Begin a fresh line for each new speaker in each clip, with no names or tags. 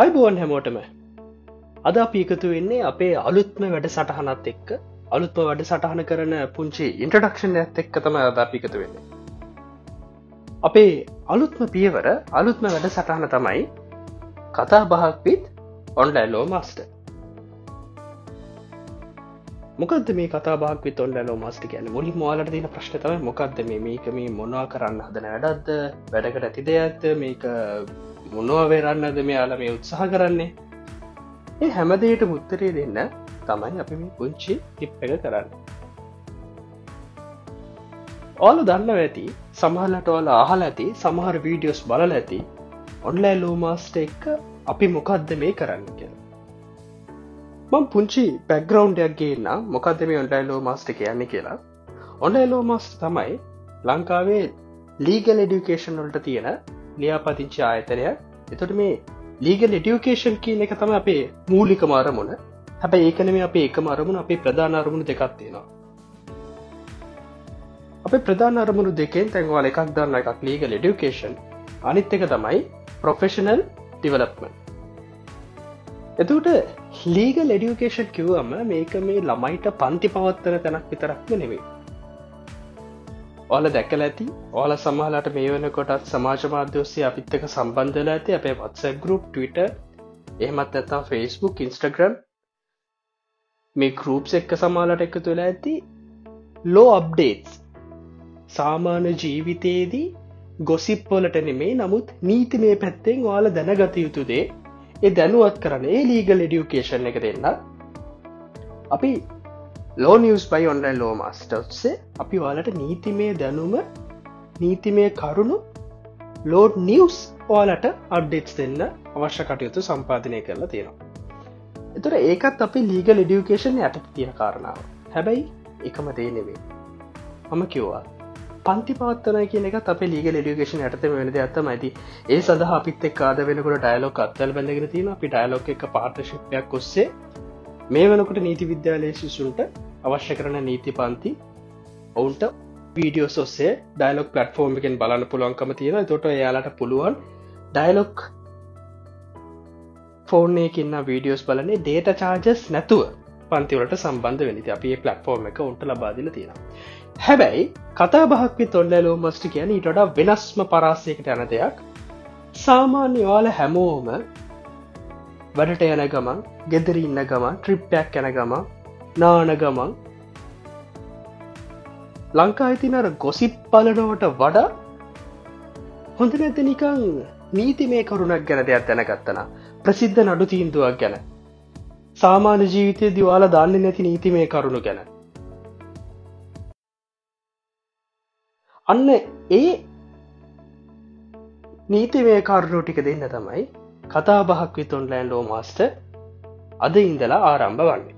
අයිබෝන් හැමෝටම. අද අපි එකතු වෙන්නේ අපේ අලුත්ම වැඩ සටහනත් එක්ක අලුත්ම වැඩ සටහන කරන පුංචි ඉන්ට්‍රඩක්ෂන් ඇත් එක්ක තම අද අපිකතු වෙන්නේ. අපේ අලුත්ම පියවර අලුත්ම වැඩ සටහන තමයි කතා බහක් පිත් ඔන්ලයිල්ලෝ මස්ට මොකද මේ කතා බක් විත් ඔන්ලෝ මස්ට කියන මුලි මවාලට තින ප්‍රශ්නතව මොකක්ද මේ? මේක මේ මොනවා කරන්න හදන වැඩත්ද වැඩකට ඇතිද ඇත්ත මේක මොනවා වෙරන්නද මෙයාල මේ උත්සාහ කරන්නේ? ඒ හැමදයට මුත්තරේ දෙන්න තමයි අපි මේ පුංචි ටිප් එක කරන්න. ඕල දන්න ඇති සමහලට ඕල අහල ඇති සමහර වීඩියෝස් බලල ඇති ඔන්ලෑ ලෝමාස්ට එක්ක අපි මොකක්ද මේ කරන්න කියලා. මං පුංචි පැග්‍රවන්්ඩයක් ගේන්න. මොකක්ද මේ ඔන්ඩයිලෝ මස්ට කියන්නේ කියලා. ඔන්ඩයිලෝ මස් තමයි ලංකාවේ ලීගල් එඩියුකේෂන් වලට තියෙන ලියාපතිංචි ආයතනය. එතොට මේ ලීගල් එඩියුකේෂන් කියන එක තම අපේ මූලික මාරමුණ හැබැ ඒකන මේ අපේ එක මරමුණ අපේ ප්‍රධාන අරමුණු දෙකක් තියෙනවා. අප ප්‍රධාන අරමුණු දෙකෙන් තැන්වාල එකක් දන්න එකක් ලීගල් එඩියුකේෂන් අනිත් එක තමයි ප්‍රොෆෙෂනල් ඩිවලප්මන් එතුට ලීගල් එඩියුකේෂන් කිව්වම මේක මේ ළමයිට පන්ති පවත්තන තැනක් විතරක්ම නෙවේ ඕල දැකල ඇති. ඕල සමහලට මේ වන කොටත් සමාජ මාධ්‍යෝස්සේ අපිත්තක සම්බන්ධල ඇති. අපේ වත්ස ගරුප් ටවිට එහෙමත් ඇතා ෆස්බුක් ඉන්ස්ටග්‍රම් මේ ගරුප්ස් එක්ක සමාලට එක තුළ ඇති. ලෝ අප්ඩේටස් සාමාන්‍ය ජීවිතයේදී ගොසිප්පොලට නෙමේ නමුත් නීති මේ පැත්තෙන් වාල දැනගත යුතුදේ ඒ දැනුවත් කරන ඒ ලීගල් එඩියුකේෂන් එක දෙන්න. අපි ලෝ නිියස් බයි ඔන්ලයින් ලෝ මස්ටස්සේ අපි වාලට නීතිමය දැනුම නීතිමය කරුණු ලෝඩ් නිියස් ඕලට අඩ්ඩෙට්ස් දෙන්න අවශ්‍ය කටයුතු සම්පාධනය කරලා තියෙනවා. එතුර ඒකත් අපි ලීගල් එඩියුකේෂන් යට තියෙන කාරණාව. හැබැයි එකම දේ නෙවේ මම කිව්වා පන්ති පවත්තන කියන එක අප ලීග ඩියුකේෂන් ඇත වෙන ඇත. මයිති ඒ සඳහ අපිත් එක් ආද වෙනකට ඩයිලොක් අත්තල් බැඳගෙන තියෙන අපි ඩයිලොක් එක පාර්ටශිප්යක් ඔස්සේ මේ වනකට නීති විද්‍යාලය ශිසුන්ට අවශ්‍ය කරන නීති පන්ති ඔවුන්ට වීඩියෝස් ඔස්සේ ඩයිලොක් පලටෆෝර්ම් එකෙන් බලන්න පුළුවන්කම තියෙන තොට එයාලට පුළුවන් ඩයිලොක් ෆෝර්නයකින්න වීඩියෝස් බලන්නේ ඩේට චාර්ජස් නැතුව පන්තිවලට සම්බන්ධ වෙනිති අපේ පලටෆෝර්ම් එක උන්ට ලබාදිල තියෙන හැබැයි කතා බහක්වි තොල්ලලෝ මස්ට කියන ඊටඩා වෙනස්ම පරාසයකට යන දෙයක්. සාමාන්‍ය වාල හැමෝම වැඩට යන ගමන් ගෙදර ඉන්න ගමන් ට්‍රිප්පයක් යැන ගමන් නාන ගමන් ලංකා ඉතිනර ගොසිප් පලනවට වඩා හොඳ නැත නිකං නීති මේ කරුණක් ගැන දෙයක් දැනගත්තන ප්‍රසිද්ධ නඩු තීන්දුවක් ගැන. සාමාන්‍ය ජීවිතය දිවාල දන්න නැති නීති මේ කරුණු ගැන. අන්න ඒ නීතිමය කාරණෝ ටික දෙන්න තමයි කතා බහක් විතුන්ලෑන් ලෝ මස්ට අද ඉන්දලා ආරම්භ වන්නේ.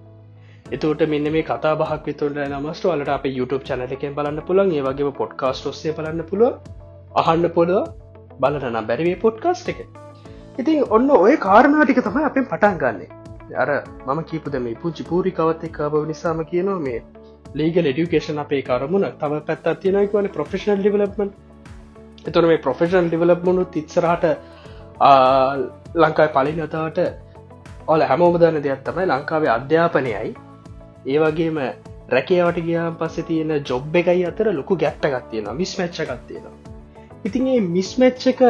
එතුට මෙන්න මේ කතා බහක් විතුන්ල නමස්ට වලට අප YouTube චනලකෙන් බලන්න පුළන් ඒ වගේ පොඩ්කාස්ට ඔස්සේ බලන්න පුළුව අහන්න පොළුව බලන බැරිවේ පොඩ්කාස්ට එක. ඉතින් ඔන්න ඔය කාරණාටික තමයි අපෙන් පටන් ගන්නේ. අර මම කීපද මේ පුංචි පූරිකවත් එක් බව නිසාම කියනවා මේ ලීගල් එඩියුකේෂන් අපේ කරමුණ. තම පැත් තියෙනකවන ප්‍රෆෙෂනල් ඩිවලපමන් එතුන මේ ප්‍රොෆෙෂනල් ඩිවලප්මනු තිත්සරහට ලංකායි පලින් අතාවට ඔල හැමෝම දන්න දෙයක් තමයි ලංකාවේ අධ්‍යාපනයයි. ඒ වගේම රැකේවට ගියාම් පස්සේ තියෙන ජොබ් එකයි අතර ලොකු ගැට්ටගත් තියෙන මිස්මච්චකත් තියෙනවා. ඉතින් ඒ මිස්මච්චක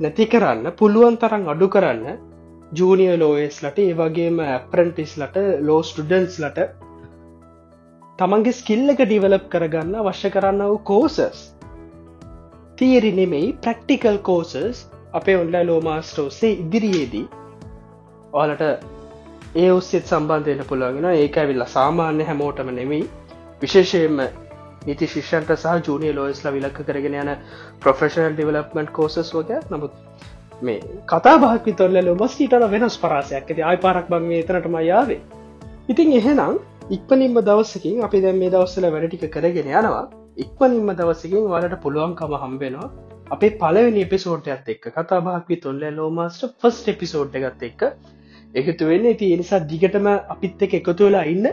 නැති කරන්න පුළුවන් තරම් අඩු කරන්න ජූනිය ලෝයස්ලට ඒ වගේම ඇපරන්ටිස්ලට ලෝ ස්ටඩන්ස් ලට තමන්ගේ ස්කිල්ල එක ඩිවලප් කරගන්න අවශ්‍ය කරන්න වූ කෝසස් තීරි නෙමෙයි ප්‍රක්ටිකල් කෝසස් අපේ ඔන්ලයි ලෝමාස්ටෝසේ ඉදිරියේදී ඕලට ඒ ඔස්සෙත් සම්බන්ධයන පුළුවගෙන ඒක ඇවිල්ල සාමාන්‍ය හැමෝටම නෙමෙයි. විශේෂයෙන්ම නිති ශිෂන්ට සහ ජූනිය ලෝස්ලා විලක්ක කරගෙන යන ප්‍රොෆෙෂනල් ඩිවලප්මන්ට් කෝසස් වගේ. නමුත් මේ කතා බහක් තොල්ල ලොබස්ටීට වෙනස් පරාසයක්. ඇති ආයි පාරක් බං තනටම යාවේ ඉතින් එහෙනම් ඉක්පනින්ම දවසකින් අපි දැම් මේ දවස්සල වැඩටික කරගෙන යනවා. ඉක්පනින්ම දවසකින් වලට පුළුවන්කම හම්බෙනවා අපේ පලවෙනි එපිසෝට්යත් එක්ක කතාබාක්වි තොල්ල ලෝමස්ට ෆස්ට එපිසෝඩ් එකත් එක්ක. එකතු වෙන්න ඇති එනිසා දිගටම අපිත් එක එකතු වෙලා ඉන්න.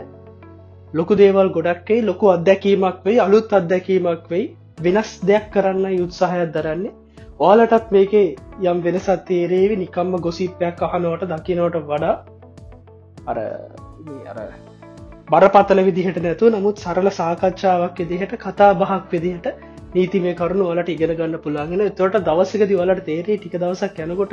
ලොකු දේවල් ගොඩක්කේ ලොකු අත්දැකීමක් වෙයි අලුත් අත්දැකීමක් වෙයි. වෙනස් දෙයක් කරන්න යුත්සාහයක් දරන්නේ. ඕලටත් මේකේ යම් වෙනසත් තේරේවි නිකම්ම ගොසිපයක් අහනෝට දකිනෝට වඩා අර අර බරපතල විදිහට නැතු නමුත් සරල සාකච්ඡාවක් විදිහට කතා බහක් විදිහට නීති මේ කරුණු වලට ඉගෙන ගන්න පුළන්ගෙන තොට දවසකද වලට තේරේ ටික දවසක් යැනකොට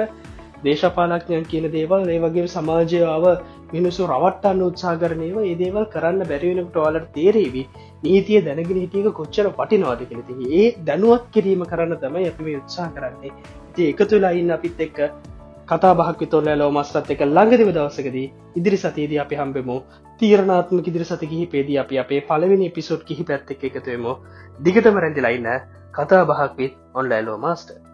දේශපාලක්ඥයන් කියන දේවල් ඒ වගේ සමාජයාව මිනිසු රවට්ටන්න උත්සා කරනයව ඒ දේවල් කරන්න බැරිවෙනට වලට තේරේවි නීතිය දැනගෙන හිටියක කොච්චර පටිනවාද කෙනති ඒ දැනුවත් කිරීම කරන්න තමයි අපි මේ උත්සා කරන්නේ. ති එක තුලා ඉන්න අපිත් එක්ක කතා බහක් විතොල්ල ලෝ මස්ටත් එක ළඟදිව දවසකදී ඉදිරි සතියේදී අපි හම්බෙමු තීරණාත්ම ඉදිරි සති කිහිපේදී අපි අපේ පලවෙනි පිසුට් කිහි පැත්තෙක් එකතුවම දිගටම රැඳිලයින්න කතා බහක් විත් ඔන්ලයිලෝ මස්ටර්